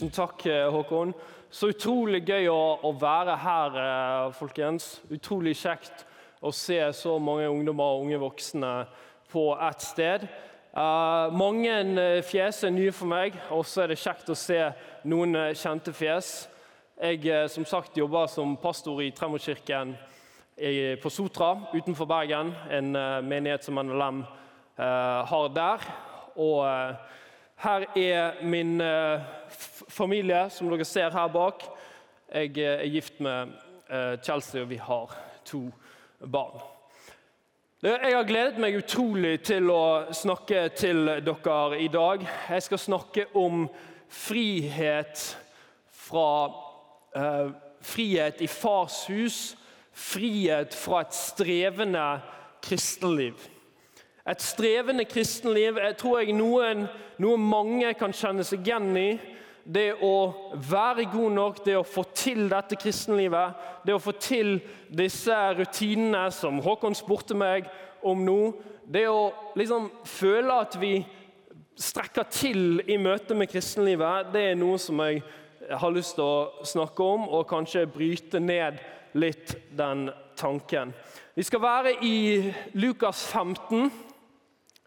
Tusen takk, eh, Håkon. Så utrolig gøy å, å være her, eh, folkens. Utrolig kjekt å se så mange ungdommer og unge voksne på ett sted. Uh, mange fjes er nye for meg, og så er det kjekt å se noen kjente fjes. Jeg som sagt jobber som pastor i Tremorkirken på Sotra utenfor Bergen. En menighet som NLM uh, har der. Og uh, her er min familie, som dere ser her bak. Jeg er gift med Chelsea, og vi har to barn. Jeg har gledet meg utrolig til å snakke til dere i dag. Jeg skal snakke om frihet fra eh, frihet i fars hus, frihet fra et strevende kristenliv. Et strevende kristenliv jeg tror jeg noen, noe mange kan kjenne seg igjen i det å være god nok, det å få til dette kristenlivet, det å få til disse rutinene som Håkon spurte meg om nå, det å liksom føle at vi strekker til i møte med kristenlivet, det er noe som jeg har lyst til å snakke om, og kanskje bryte ned litt den tanken. Vi skal være i Lukas 15,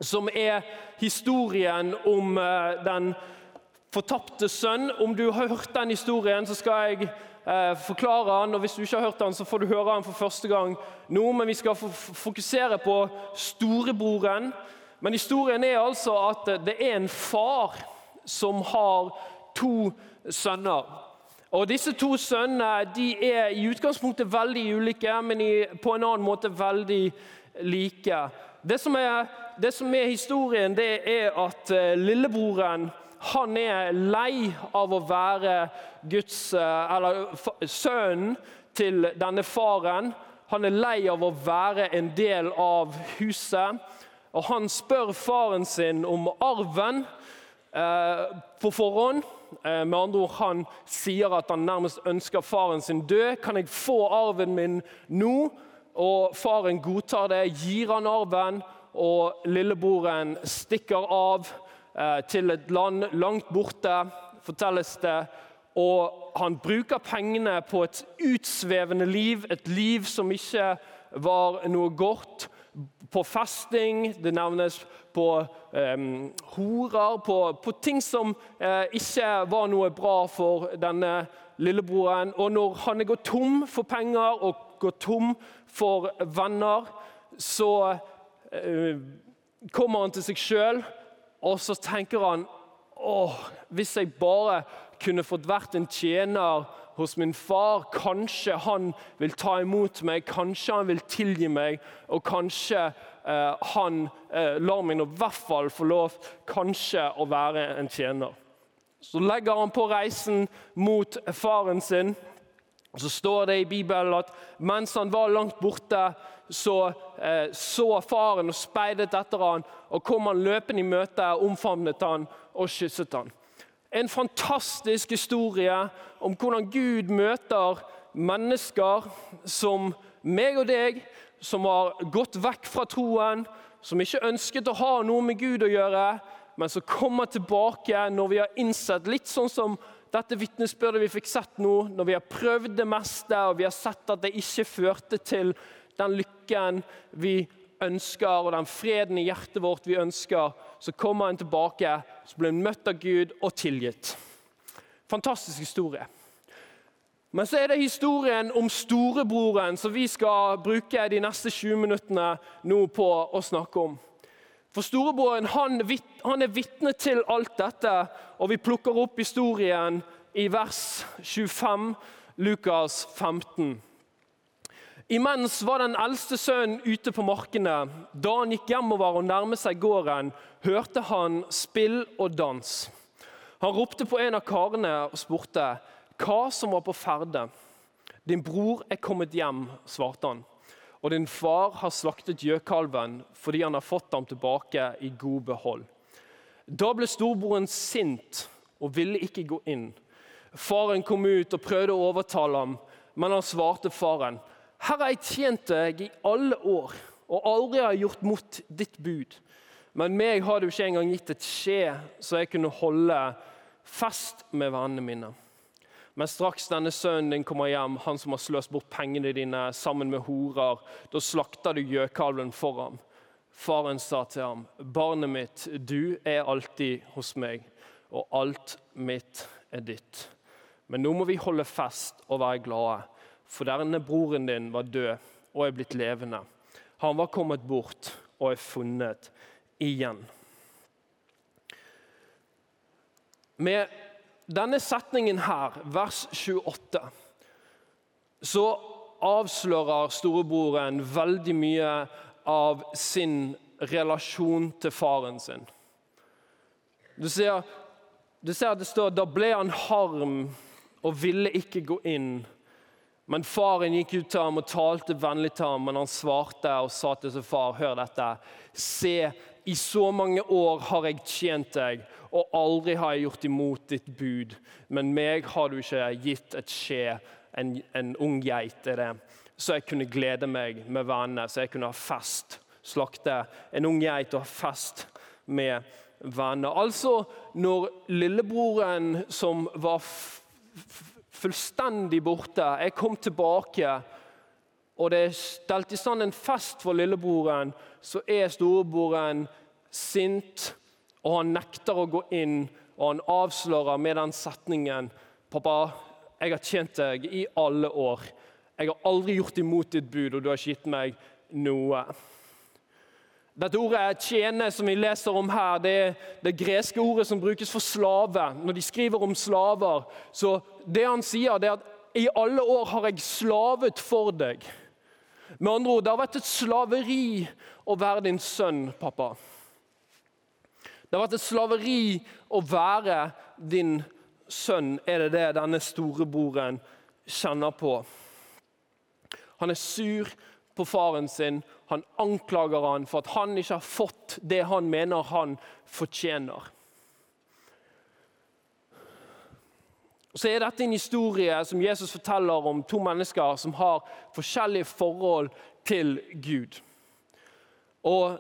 som er historien om eh, den fortapte sønn. Om du har hørt den historien, så skal jeg eh, forklare den. og Hvis du ikke har hørt den, så får du høre den for første gang nå. Men vi skal fokusere på storebroren. Men historien er altså at det er en far som har to sønner. Og Disse to sønnene de er i utgangspunktet veldig ulike, men i, på en annen måte veldig like. Det som er, det som er historien, det er at uh, lillebroren han er lei av å være Guds, eh, eller sønnen til denne faren. Han er lei av å være en del av huset. Og han spør faren sin om arven eh, på forhånd. Eh, med andre ord, Han sier at han nærmest ønsker faren sin død. Kan jeg få arven min nå? Og Faren godtar det, gir han arven, og lillebroren stikker av til et land langt borte, fortelles det. Og han bruker pengene på et utsvevende liv, et liv som ikke var noe godt. På festing, det nevnes på um, horer, på, på, ting som uh, ikke var noe bra for denne lillebroren. Og når han er gått tom for penger og går tom for venner, så uh, kommer han til seg sjøl og så tenker han åh, hvis jeg bare kunne fått vært en tjener hos min far, kanskje han vil ta imot meg, kanskje han vil tilgi meg, og kanskje eh, han eh, lar meg nå i hvert fall få lov kanskje å være en tjener. Så legger han på reisen mot faren sin. og Så står det i Bibelen at mens han var langt borte, så eh, så faren og speidet etter han, og kom han løpende i møte, omfavnet han og kysset han. En fantastisk historie om hvordan Gud møter mennesker som meg og deg, som har gått vekk fra troen, som ikke ønsket å ha noe med Gud å gjøre, men som kommer tilbake når vi har innsett, litt sånn som dette vitnesbyrdet vi fikk sett nå, når vi har prøvd det meste og vi har sett at det ikke førte til den lykken vi ønsker, og den freden i hjertet vårt vi ønsker, så kommer han tilbake, så blir han møtt av Gud og tilgitt. Fantastisk historie. Men så er det historien om storebroren som vi skal bruke de neste 20 minuttene nå på å snakke om. For Storebroren han, han er vitne til alt dette, og vi plukker opp historien i vers 25, Lukas 15. Imens var den eldste sønnen ute på markene. Da han gikk hjemover og nærmet seg gården, hørte han spill og dans. Han ropte på en av karene og spurte hva som var på ferde. Din bror er kommet hjem, svarte han. Og din far har slaktet gjøkalven fordi han har fått ham tilbake i god behold. Da ble storbroren sint og ville ikke gå inn. Faren kom ut og prøvde å overtale ham, men han svarte faren. Her har jeg tjent deg i alle år og aldri har jeg gjort mot ditt bud. Men meg har du ikke engang gitt et skje så jeg kunne holde fest med vennene mine. Men straks denne sønnen din kommer hjem, han som har sløst bort pengene dine sammen med horer, da slakter du gjøkalven for ham. Faren sa til ham, barnet mitt, du er alltid hos meg, og alt mitt er ditt. Men nå må vi holde fest og være glade, for denne broren din var død og er blitt levende. Han var kommet bort og er funnet igjen. Med denne setningen her, vers 28, så avslører storebroren veldig mye av sin relasjon til faren sin. Du ser, du ser at det står da ble han harm og ville ikke gå inn. Men faren gikk ut til ham og talte vennlig til ham, men han svarte og sa til sin far, hør dette, se, i så mange år har jeg tjent deg, og aldri har jeg gjort imot ditt bud. Men meg har du ikke gitt et skje, en, en ung geit er det, så jeg kunne glede meg med vennene, så jeg kunne ha fest. Slakte en ung geit og ha fest med venner. Altså, når lillebroren som var fullstendig borte. Jeg kom tilbake, og det er stelt i stand en fest for lillebroren. Så er storebroren sint, og han nekter å gå inn. Og han avslører med den setningen Pappa, jeg har tjent deg i alle år. Jeg har aldri gjort imot ditt bud, og du har ikke gitt meg noe. Dette ordet 'tjene', som vi leser om her, det er det greske ordet som brukes for slave. Når de skriver om slaver, så det han sier, det er at 'i alle år har jeg slavet for deg'. Med andre ord, det har vært et slaveri å være din sønn, pappa. Det har vært et slaveri å være din sønn, er det det denne storebroren kjenner på. Han er sur på faren sin han anklager han for at han ikke har fått det han mener han fortjener. Så er Dette en historie som Jesus forteller om to mennesker som har forskjellige forhold til Gud. Og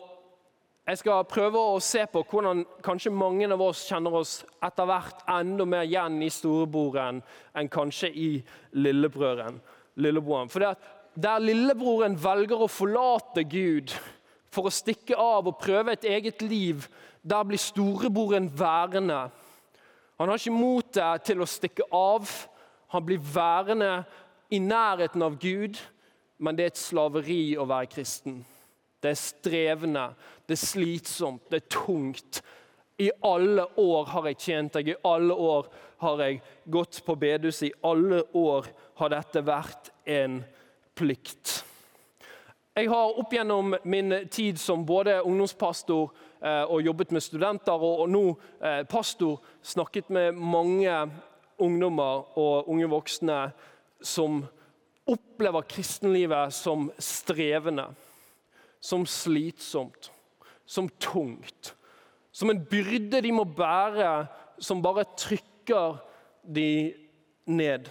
Jeg skal prøve å se på hvordan kanskje mange av oss kjenner oss etter hvert enda mer igjen i storebroren enn kanskje i lillebrøren. lillebroren. For det at der lillebroren velger å forlate Gud for å stikke av og prøve et eget liv, der blir storebroren værende. Han har ikke motet til å stikke av. Han blir værende i nærheten av Gud, men det er et slaveri å være kristen. Det er strevende, det er slitsomt, det er tungt. I alle år har jeg tjent deg, i alle år har jeg gått på bedehuset, i alle år har dette vært en plikt. Jeg har opp gjennom min tid som både ungdomspastor eh, og jobbet med studenter, og nå eh, pastor, snakket med mange ungdommer og unge voksne som opplever kristenlivet som strevende, som slitsomt, som tungt. Som en byrde de må bære, som bare trykker de ned.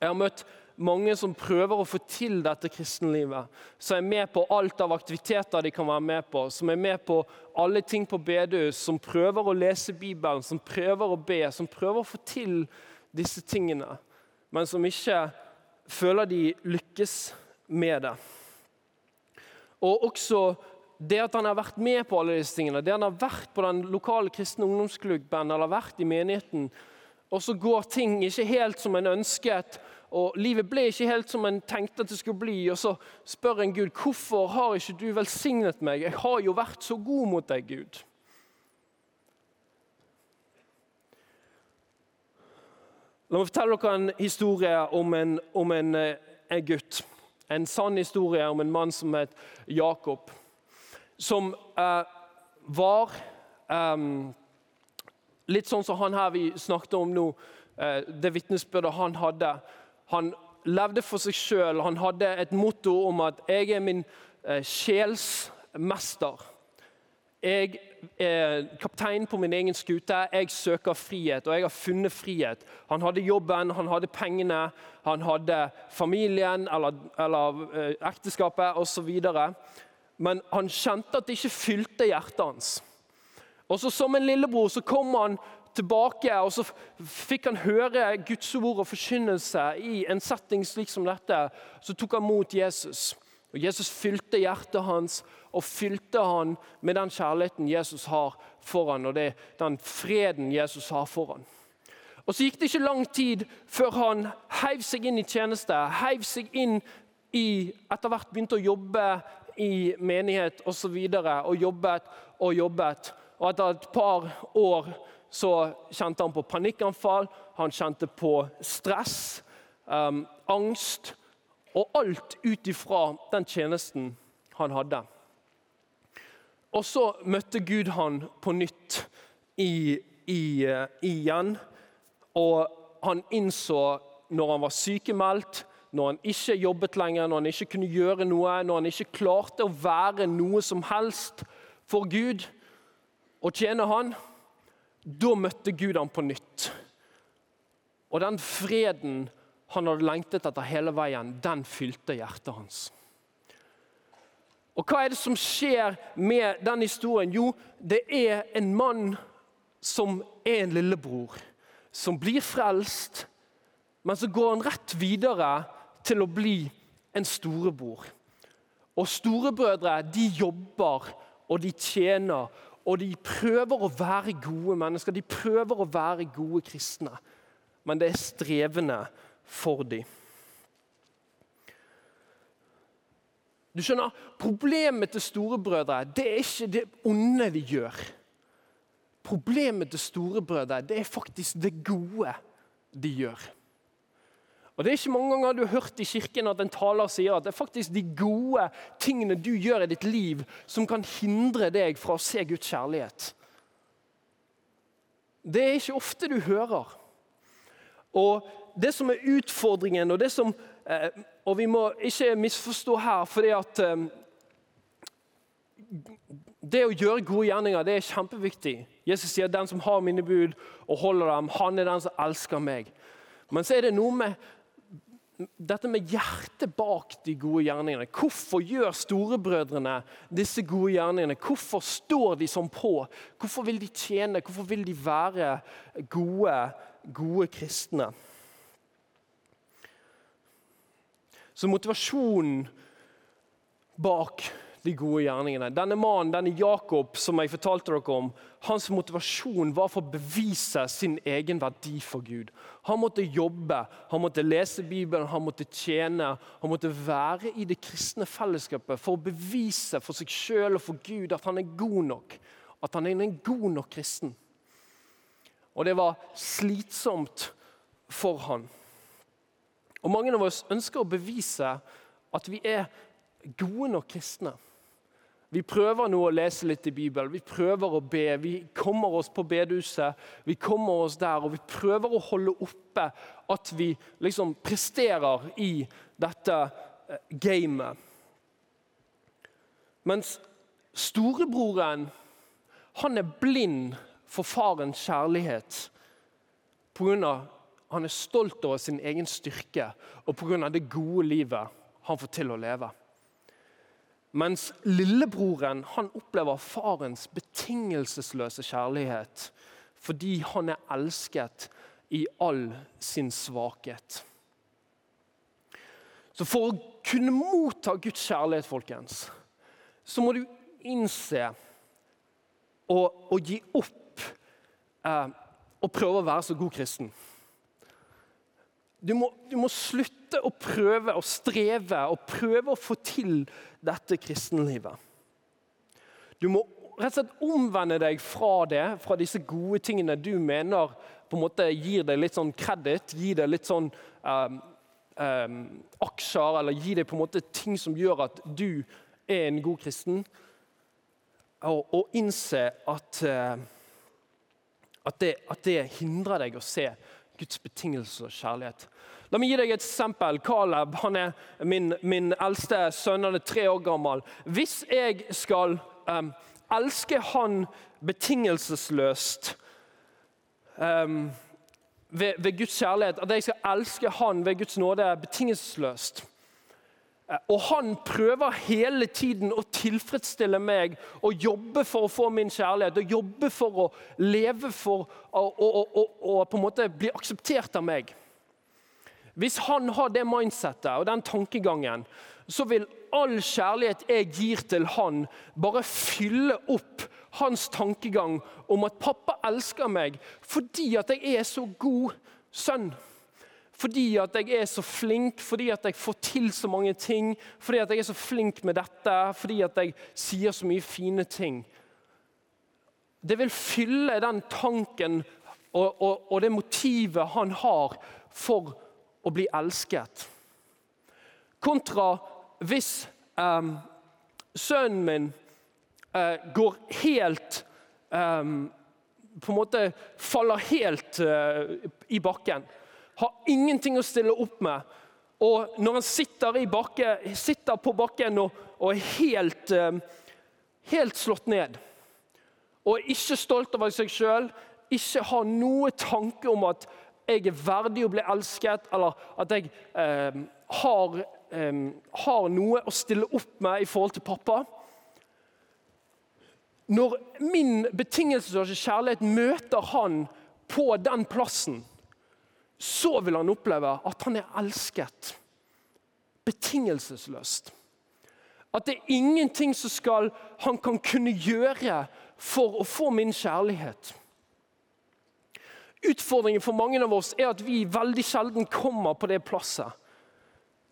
Jeg har møtt mange som prøver å få til dette kristenlivet. Som er med på alt av aktiviteter de kan være med på. Som er med på alle ting på bedehus. Som prøver å lese Bibelen, som prøver å be. Som prøver å få til disse tingene. Men som ikke føler de lykkes med det. Og også det at han har vært med på alle disse tingene, det han har vært på den lokale kristne ungdomsklubben eller vært i menigheten, og så går ting ikke helt som en ønsket, og livet ble ikke helt som en tenkte at det skulle bli. Og så spør en Gud hvorfor har ikke du velsignet meg. Jeg har jo vært så god mot deg, Gud. La meg fortelle dere en historie om en, om en, eh, en gutt. En sann historie om en mann som het Jakob. Som eh, var eh, litt sånn som han her vi snakket om nå. Eh, det vitnesbyrdet han hadde. Han levde for seg sjøl. Han hadde et motto om at 'jeg er min eh, sjels mester'. Jeg er kaptein på min egen skute. Jeg søker frihet, og jeg har funnet frihet. Han hadde jobben, han hadde pengene, han hadde familien eller, eller eh, ekteskapet osv. Men han kjente at det ikke fylte hjertet hans. Og så Som en lillebror så kom han tilbake, og så fikk han høre Guds ord og forkynnelse i en setting slik som dette. Så tok han mot Jesus. Og Jesus fylte hjertet hans og fylte han med den kjærligheten Jesus har for han, og det, den freden Jesus har for han. Og Så gikk det ikke lang tid før han heiv seg inn i tjeneste. Heiv seg inn i, Etter hvert begynte å jobbe i menighet osv. Og, så videre, og jobbet og jobbet. Og etter et par år så kjente han på panikkanfall, han kjente på stress, um, angst. Og alt ut ifra den tjenesten han hadde. Og så møtte Gud han på nytt i, i, uh, igjen. Og han innså når han var sykemeldt, når han ikke jobbet lenger, når han ikke kunne gjøre noe, når han ikke klarte å være noe som helst for Gud og tjene han, da møtte Gud ham på nytt. Og den freden han hadde lengtet etter hele veien, den fylte hjertet hans. Og Hva er det som skjer med den historien? Jo, det er en mann som er en lillebror, som blir frelst, men så går han rett videre til å bli en storebror. Og storebrødre de jobber og de tjener og de prøver å være gode mennesker, de prøver å være gode kristne. Men det er strevende for dem. Du skjønner, Problemet til storebrødre det er ikke det onde de gjør. Problemet til storebrødre det er faktisk det gode de gjør. Og Det er ikke mange ganger du har hørt i kirken at en taler sier at det er faktisk de gode tingene du gjør i ditt liv, som kan hindre deg fra å se Guds kjærlighet. Det er ikke ofte du hører. Og det som er utfordringen, og det som eh, Og vi må ikke misforstå her, fordi at eh, det å gjøre gode gjerninger det er kjempeviktig. Jesus sier at 'den som har mine bud og holder dem, han er den som elsker meg'. Men så er det noe med dette med hjertet bak de gode gjerningene. Hvorfor gjør storebrødrene disse gode gjerningene? Hvorfor står de sånn på? Hvorfor vil de tjene? Hvorfor vil de være gode, gode kristne? Så motivasjonen bak de gode gjerningene. Denne mannen, denne Jakob som jeg fortalte dere om, hans motivasjon var for å bevise sin egen verdi for Gud. Han måtte jobbe, han måtte lese Bibelen, han måtte tjene. Han måtte være i det kristne fellesskapet for å bevise for seg sjøl og for Gud at han er god nok. At han er en god nok kristen. Og det var slitsomt for han. Og Mange av oss ønsker å bevise at vi er gode nok kristne. Vi prøver nå å lese litt i Bibelen, vi prøver å be. Vi kommer oss på bedehuset, vi kommer oss der, og vi prøver å holde oppe at vi liksom presterer i dette eh, gamet. Mens storebroren, han er blind for farens kjærlighet pga. han er stolt over sin egen styrke og pga. det gode livet han får til å leve. Mens lillebroren han opplever farens betingelsesløse kjærlighet fordi han er elsket i all sin svakhet. Så For å kunne motta Guds kjærlighet, folkens, så må du innse og, og gi opp eh, og prøve å være så god kristen. Du må, du må, slutte å prøve å streve og prøve å få til dette kristenlivet. Du må rett og slett omvende deg fra det, fra disse gode tingene du mener på en måte gir deg litt sånn kreditt, gir deg litt sånn um, um, aksjer, eller gir deg på en måte ting som gjør at du er en god kristen. Og, og innse at, uh, at, det, at det hindrer deg å se Guds betingelser og kjærlighet. La meg gi deg et eksempel. Caleb han er min, min eldste sønn. Han er tre år gammel. Hvis jeg skal um, elske han betingelsesløst um, ved, ved, Guds kjærlighet, at jeg skal elske han ved Guds nåde betingelsesløst, og han prøver hele tiden å tilfredsstille meg og jobbe for å få min kjærlighet. Og jobbe for å leve for å på en måte bli akseptert av meg. Hvis han har det mindsettet og den tankegangen, så vil all kjærlighet jeg gir til han, bare fylle opp hans tankegang om at pappa elsker meg fordi at jeg er så god sønn. Fordi at jeg er så flink, fordi at jeg får til så mange ting, fordi at jeg er så flink med dette, fordi at jeg sier så mye fine ting. Det vil fylle den tanken og, og, og det motivet han har for å bli elsket. Kontra hvis um, sønnen min uh, går helt um, På en måte faller helt uh, i bakken har ingenting å stille opp med. Og når han sitter, bakke, sitter på bakken og, og er helt, eh, helt, slått ned, og er ikke stolt over seg sjøl, ikke har noe tanke om at jeg er verdig å bli elsket, eller at jeg eh, har, eh, har noe å stille opp med i forhold til pappa Når min betingelsesløse kjærlighet møter han på den plassen så vil han oppleve at han er elsket. Betingelsesløst. At det er ingenting som skal, han kan kunne gjøre for å få min kjærlighet. Utfordringen for mange av oss er at vi veldig sjelden kommer på det plasset.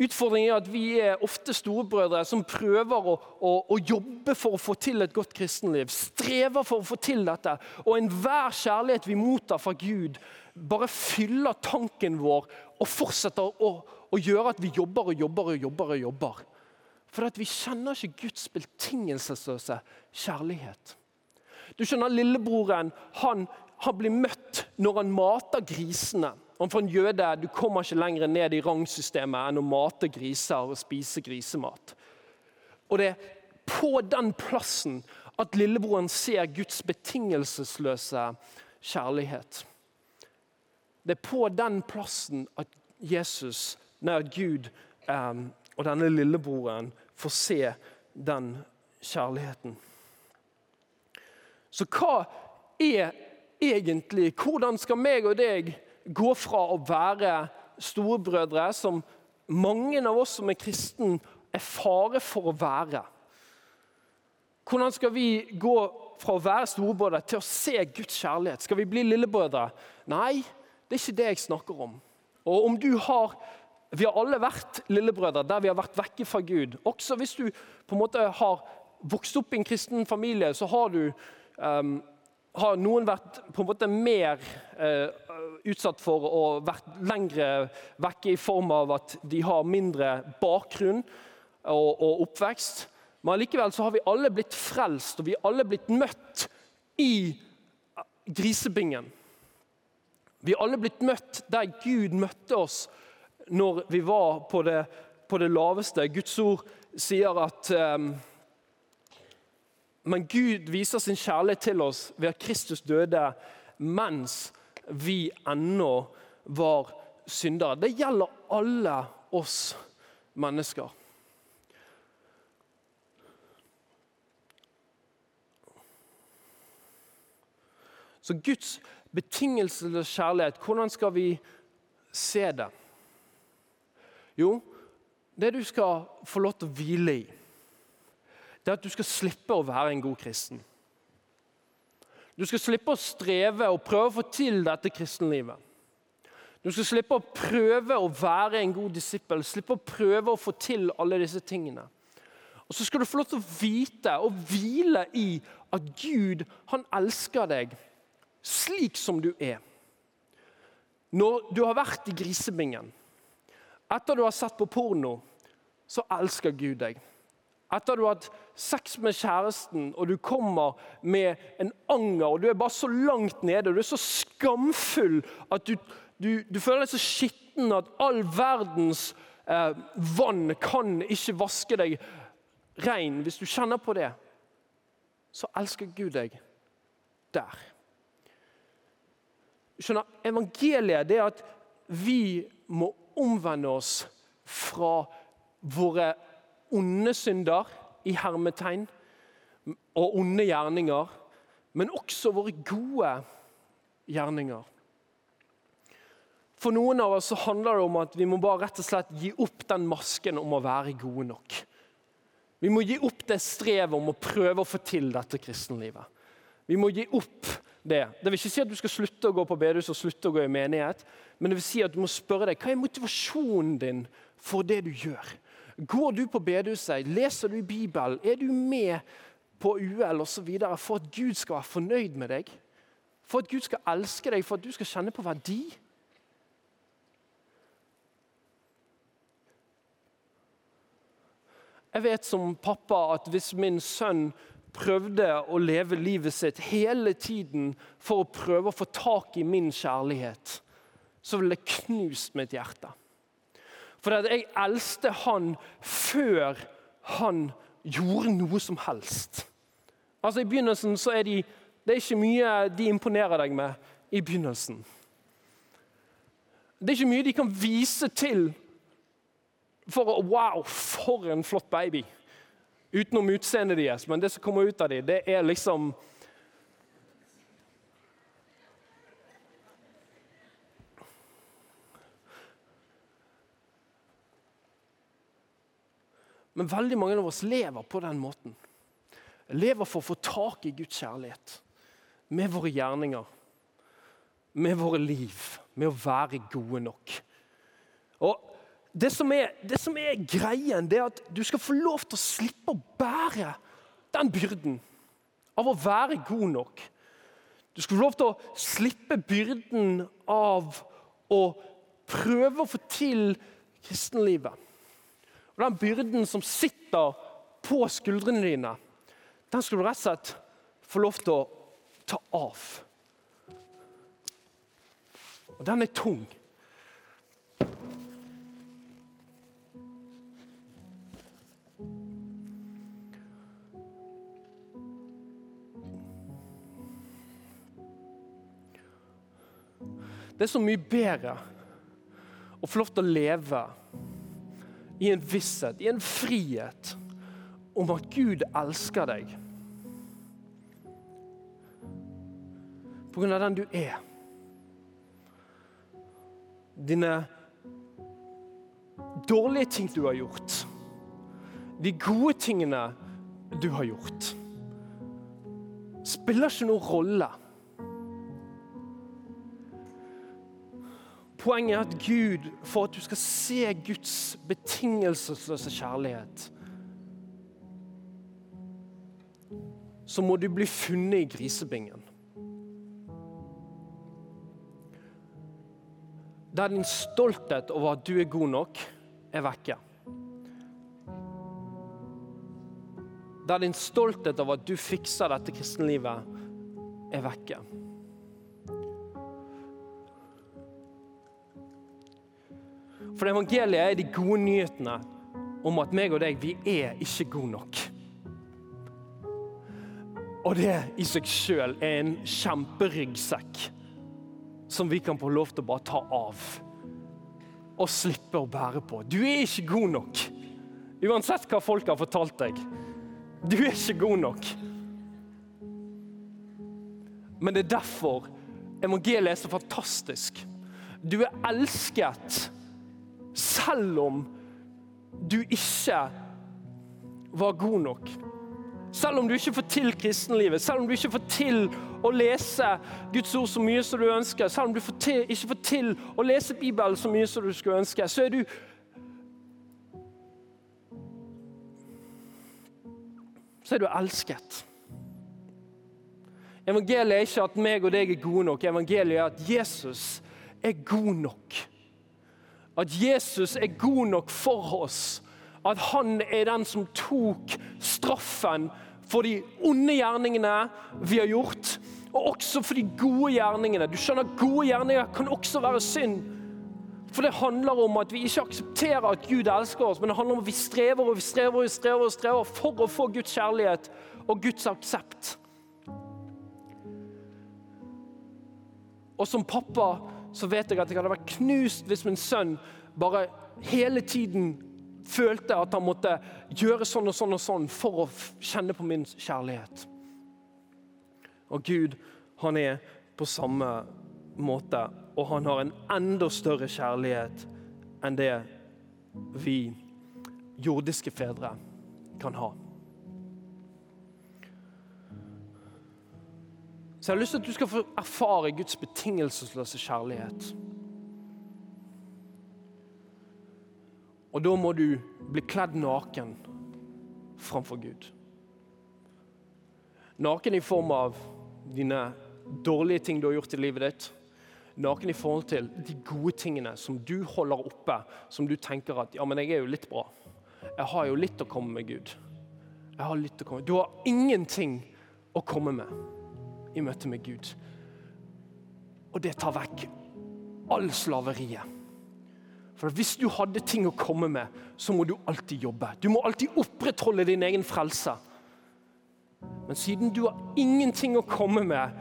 Utfordringen er at vi er ofte storebrødre som prøver å, å, å, jobbe for å få til et godt kristenliv. Strever for å få til dette. Og enhver kjærlighet vi mottar fra Gud, bare fyller tanken vår og fortsetter å, å gjøre at vi jobber og jobber og jobber. og jobber. For vi kjenner ikke Guds betingelsesløse kjærlighet. Du skjønner, Lillebroren han, han blir møtt når han mater grisene. Og For en jøde du kommer ikke lenger ned i rangsystemet enn å mate griser og spise grisemat. Og Det er på den plassen at lillebroren ser Guds betingelsesløse kjærlighet. Det er på den plassen at Jesus, nei, Gud um, og denne lillebroren får se den kjærligheten. Så hva er egentlig Hvordan skal meg og deg gå fra å være storebrødre, som mange av oss som er kristen, er fare for å være? Hvordan skal vi gå fra å være storebrødre til å se Guds kjærlighet? Skal vi bli lillebrødre? Nei, det er ikke det jeg snakker om. Og om du har Vi har alle vært lillebrødre der vi har vært vekke fra Gud. Også hvis du på en måte har vokst opp i en kristen familie, så har, du, um, har noen vært på en måte mer eh, utsatt for å vært lengre vekke i form av at de har mindre bakgrunn og, og oppvekst. Men likevel så har vi alle blitt frelst, og vi har alle blitt møtt i grisebingen. Vi har alle blitt møtt der Gud møtte oss når vi var på det, på det laveste. Guds ord sier at um, Men Gud viser sin kjærlighet til oss ved at Kristus døde mens vi ennå var syndere. Det gjelder alle oss mennesker. Så Guds betingelsesløse kjærlighet, hvordan skal vi se det? Jo, det du skal få lov til å hvile i, det er at du skal slippe å være en god kristen. Du skal slippe å streve og prøve å få til dette kristenlivet. Du skal slippe å prøve å være en god disippel, slippe å prøve å få til alle disse tingene. Og Så skal du få lov til å vite og hvile i at Gud han elsker deg slik som du er. Når du har vært i grisebingen, etter du har sett på porno, så elsker Gud deg. Etter du har hatt sex med kjæresten, og du kommer med en anger, og du er bare så langt nede, og du er så skamfull at du, du, du føler deg så skitten at all verdens eh, vann kan ikke vaske deg rein. Hvis du kjenner på det, så elsker Gud deg der skjønner, Evangeliet er at vi må omvende oss fra våre onde synder i hermetegn og onde gjerninger, men også våre gode gjerninger. For noen av oss så handler det om at vi må bare rett og slett gi opp den masken om å være gode nok. Vi må gi opp det strevet om å prøve å få til dette kristenlivet. Vi må gi opp det. Det vil ikke si at du skal slutte å gå på bedehus og slutte å gå i menighet, men det vil si at du må spørre deg hva er motivasjonen din for det du gjør. Går du på bedehuset, leser du Bibelen, er du med på UL osv. for at Gud skal være fornøyd med deg? For at Gud skal elske deg, for at du skal kjenne på verdi? Jeg vet som pappa at hvis min sønn prøvde å leve livet sitt hele tiden for å prøve å få tak i min kjærlighet, så ville det knust mitt hjerte. For jeg eldste han før han gjorde noe som helst. Altså I begynnelsen så er de, det er ikke mye de imponerer deg med. i begynnelsen. Det er ikke mye de kan vise til for å Wow, for en flott baby! Utenom utseendet deres. Men det som kommer ut av dem, det er liksom Men veldig mange av oss lever på den måten. Lever for å få tak i Guds kjærlighet. Med våre gjerninger. Med våre liv. Med å være gode nok. Og det som, er, det som er greien, det er at du skal få lov til å slippe å bære den byrden av å være god nok. Du skal få lov til å slippe byrden av å prøve å få til kristenlivet. Og Den byrden som sitter på skuldrene dine, den skal du rett og slett få lov til å ta av. Og den er tung. Det er så mye bedre å få lov til å leve i en visshet, i en frihet, om at Gud elsker deg. På grunn av den du er. Dine dårlige ting du har gjort. De gode tingene du har gjort. Spiller ikke noen rolle. Poenget er at Gud, for at du skal se Guds betingelsesløse kjærlighet, så må du bli funnet i grisebingen. Der din stolthet over at du er god nok, er vekke. Der din stolthet over at du fikser dette kristenlivet, er vekke. For evangeliet er de gode nyhetene om at meg og deg, vi er ikke gode nok. Og det i seg sjøl er en kjemperyggsekk som vi kan få lov til å bare ta av. Og slippe å bære på. Du er ikke god nok. Uansett hva folk har fortalt deg. Du er ikke god nok. Men det er derfor evangeliet er så fantastisk. Du er elsket selv om du ikke var god nok. Selv om du ikke får til kristenlivet, selv om du ikke får til å lese Guds ord så mye som du ønsker, selv om du får til, ikke får til å lese Bibelen så mye som du skulle ønske, så er du Så er du elsket. Evangeliet er ikke at meg og deg er gode nok. Evangeliet er at Jesus er god nok. At Jesus er god nok for oss. At han er den som tok straffen for de onde gjerningene vi har gjort, og også for de gode gjerningene. Du skjønner, Gode gjerninger kan også være synd. For det handler om at vi ikke aksepterer at Gud elsker oss, men det handler om at vi strever og vi strever og vi strever, og strever for å få Guds kjærlighet og Guds aksept. Og som pappa så vet jeg at jeg hadde vært knust hvis min sønn bare hele tiden følte at han måtte gjøre sånn og sånn og sånn for å kjenne på min kjærlighet. Og Gud, han er på samme måte, og han har en enda større kjærlighet enn det vi jordiske fedre kan ha. Så jeg har lyst til at du skal få erfare Guds betingelsesløse kjærlighet. Og da må du bli kledd naken framfor Gud. Naken i form av dine dårlige ting du har gjort i livet ditt. Naken i forhold til de gode tingene som du holder oppe, som du tenker at ja, men jeg er jo litt bra. Jeg har jo litt å komme med, Gud. Jeg har litt å komme. med. Du har ingenting å komme med i møte med Gud. Og det tar vekk all slaveriet. For Hvis du hadde ting å komme med, så må du alltid jobbe. Du må alltid opprettholde din egen frelse. Men siden du har ingenting å komme med,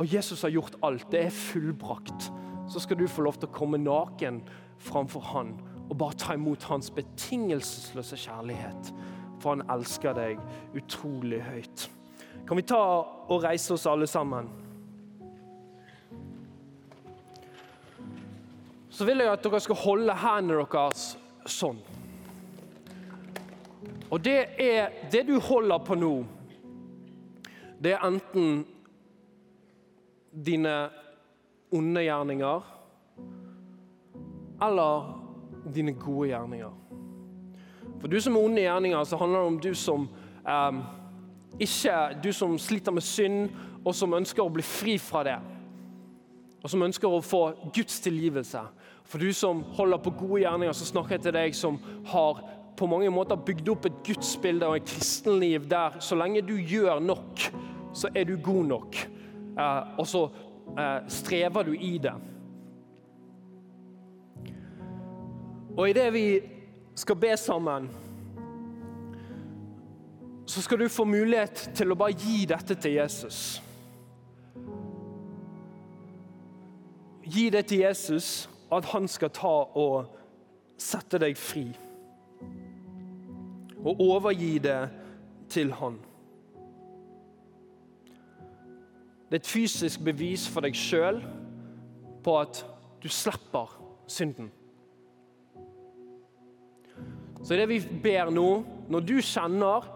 og Jesus har gjort alt, det er fullbrakt, så skal du få lov til å komme naken framfor Han og bare ta imot Hans betingelsesløse kjærlighet. For Han elsker deg utrolig høyt. Kan vi ta og reise oss alle sammen? så vil jeg at dere skal holde hendene deres sånn. Og det er det du holder på nå, det er enten dine onde gjerninger eller dine gode gjerninger. For du som er onde gjerninger, så handler det om du som eh, ikke Du som sliter med synd, og som ønsker å bli fri fra det. Og som ønsker å få Guds tilgivelse. For du som holder på gode gjerninger, så snakker jeg til deg som har på mange måter bygd opp et gudsbilde og et kristenliv der så lenge du gjør nok, så er du god nok. Eh, og så eh, strever du i det. Og idet vi skal be sammen, så skal du få mulighet til å bare gi dette til Jesus. Gi det til Jesus at han skal ta og sette deg fri. Og overgi det til han. Det er et fysisk bevis for deg sjøl på at du slipper synden. Så det vi ber nå, når du kjenner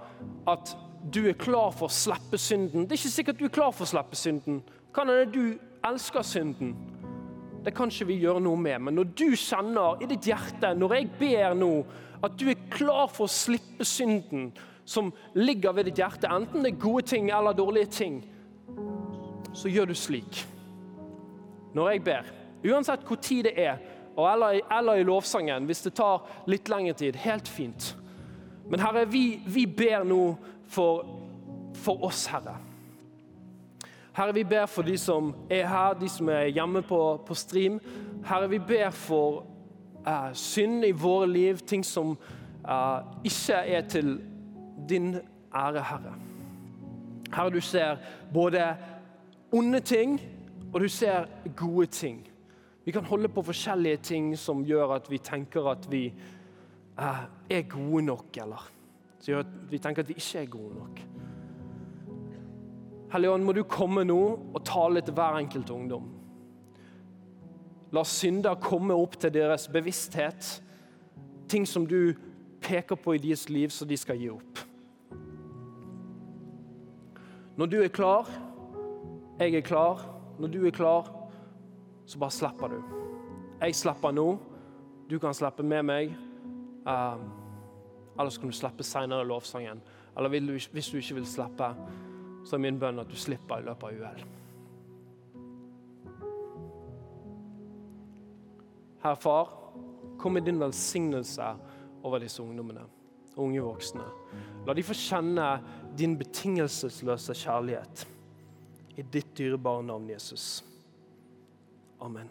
at du er klar for å slippe synden Det er ikke sikkert du er klar for å slippe synden. Kan hende du elsker synden det kan ikke vi gjøre noe med. Men når du kjenner i ditt hjerte, når jeg ber nå, at du er klar for å slippe synden som ligger ved ditt hjerte, enten det er gode ting eller dårlige ting, så gjør du slik. Når jeg ber, uansett hvor tid det er, eller, i lovsangen, hvis det tar litt lengre tid, helt fint. Men Herre, vi, vi ber nå for, for oss, Herre. Herre, vi ber for de som er her, de som er hjemme på, på stream. Herre, vi ber for eh, synd i våre liv, ting som eh, ikke er til din ære, Herre. Herre, du ser både onde ting, og du ser gode ting. Vi kan holde på forskjellige ting som gjør at vi tenker at vi uh, er gode nok, eller som gjør at vi tenker at vi ikke er gode nok. Hellige Ånd, må du komme nå og tale til hver enkelt ungdom. La synder komme opp til deres bevissthet. Ting som du peker på i deres liv, så de skal gi opp. Når du er klar, jeg er klar. Når du er klar, så bare slipper du. Jeg slipper nå. Du kan slippe med meg. Um, eller så kan du slippe senere lovsangen. Eller hvis du ikke vil slippe, så er min bønn at du slipper i løpet av uhell. Herre Far, kom med din velsignelse over disse ungdommene, unge voksne. La de få kjenne din betingelsesløse kjærlighet. I ditt dyrebare navn, Jesus. Amen.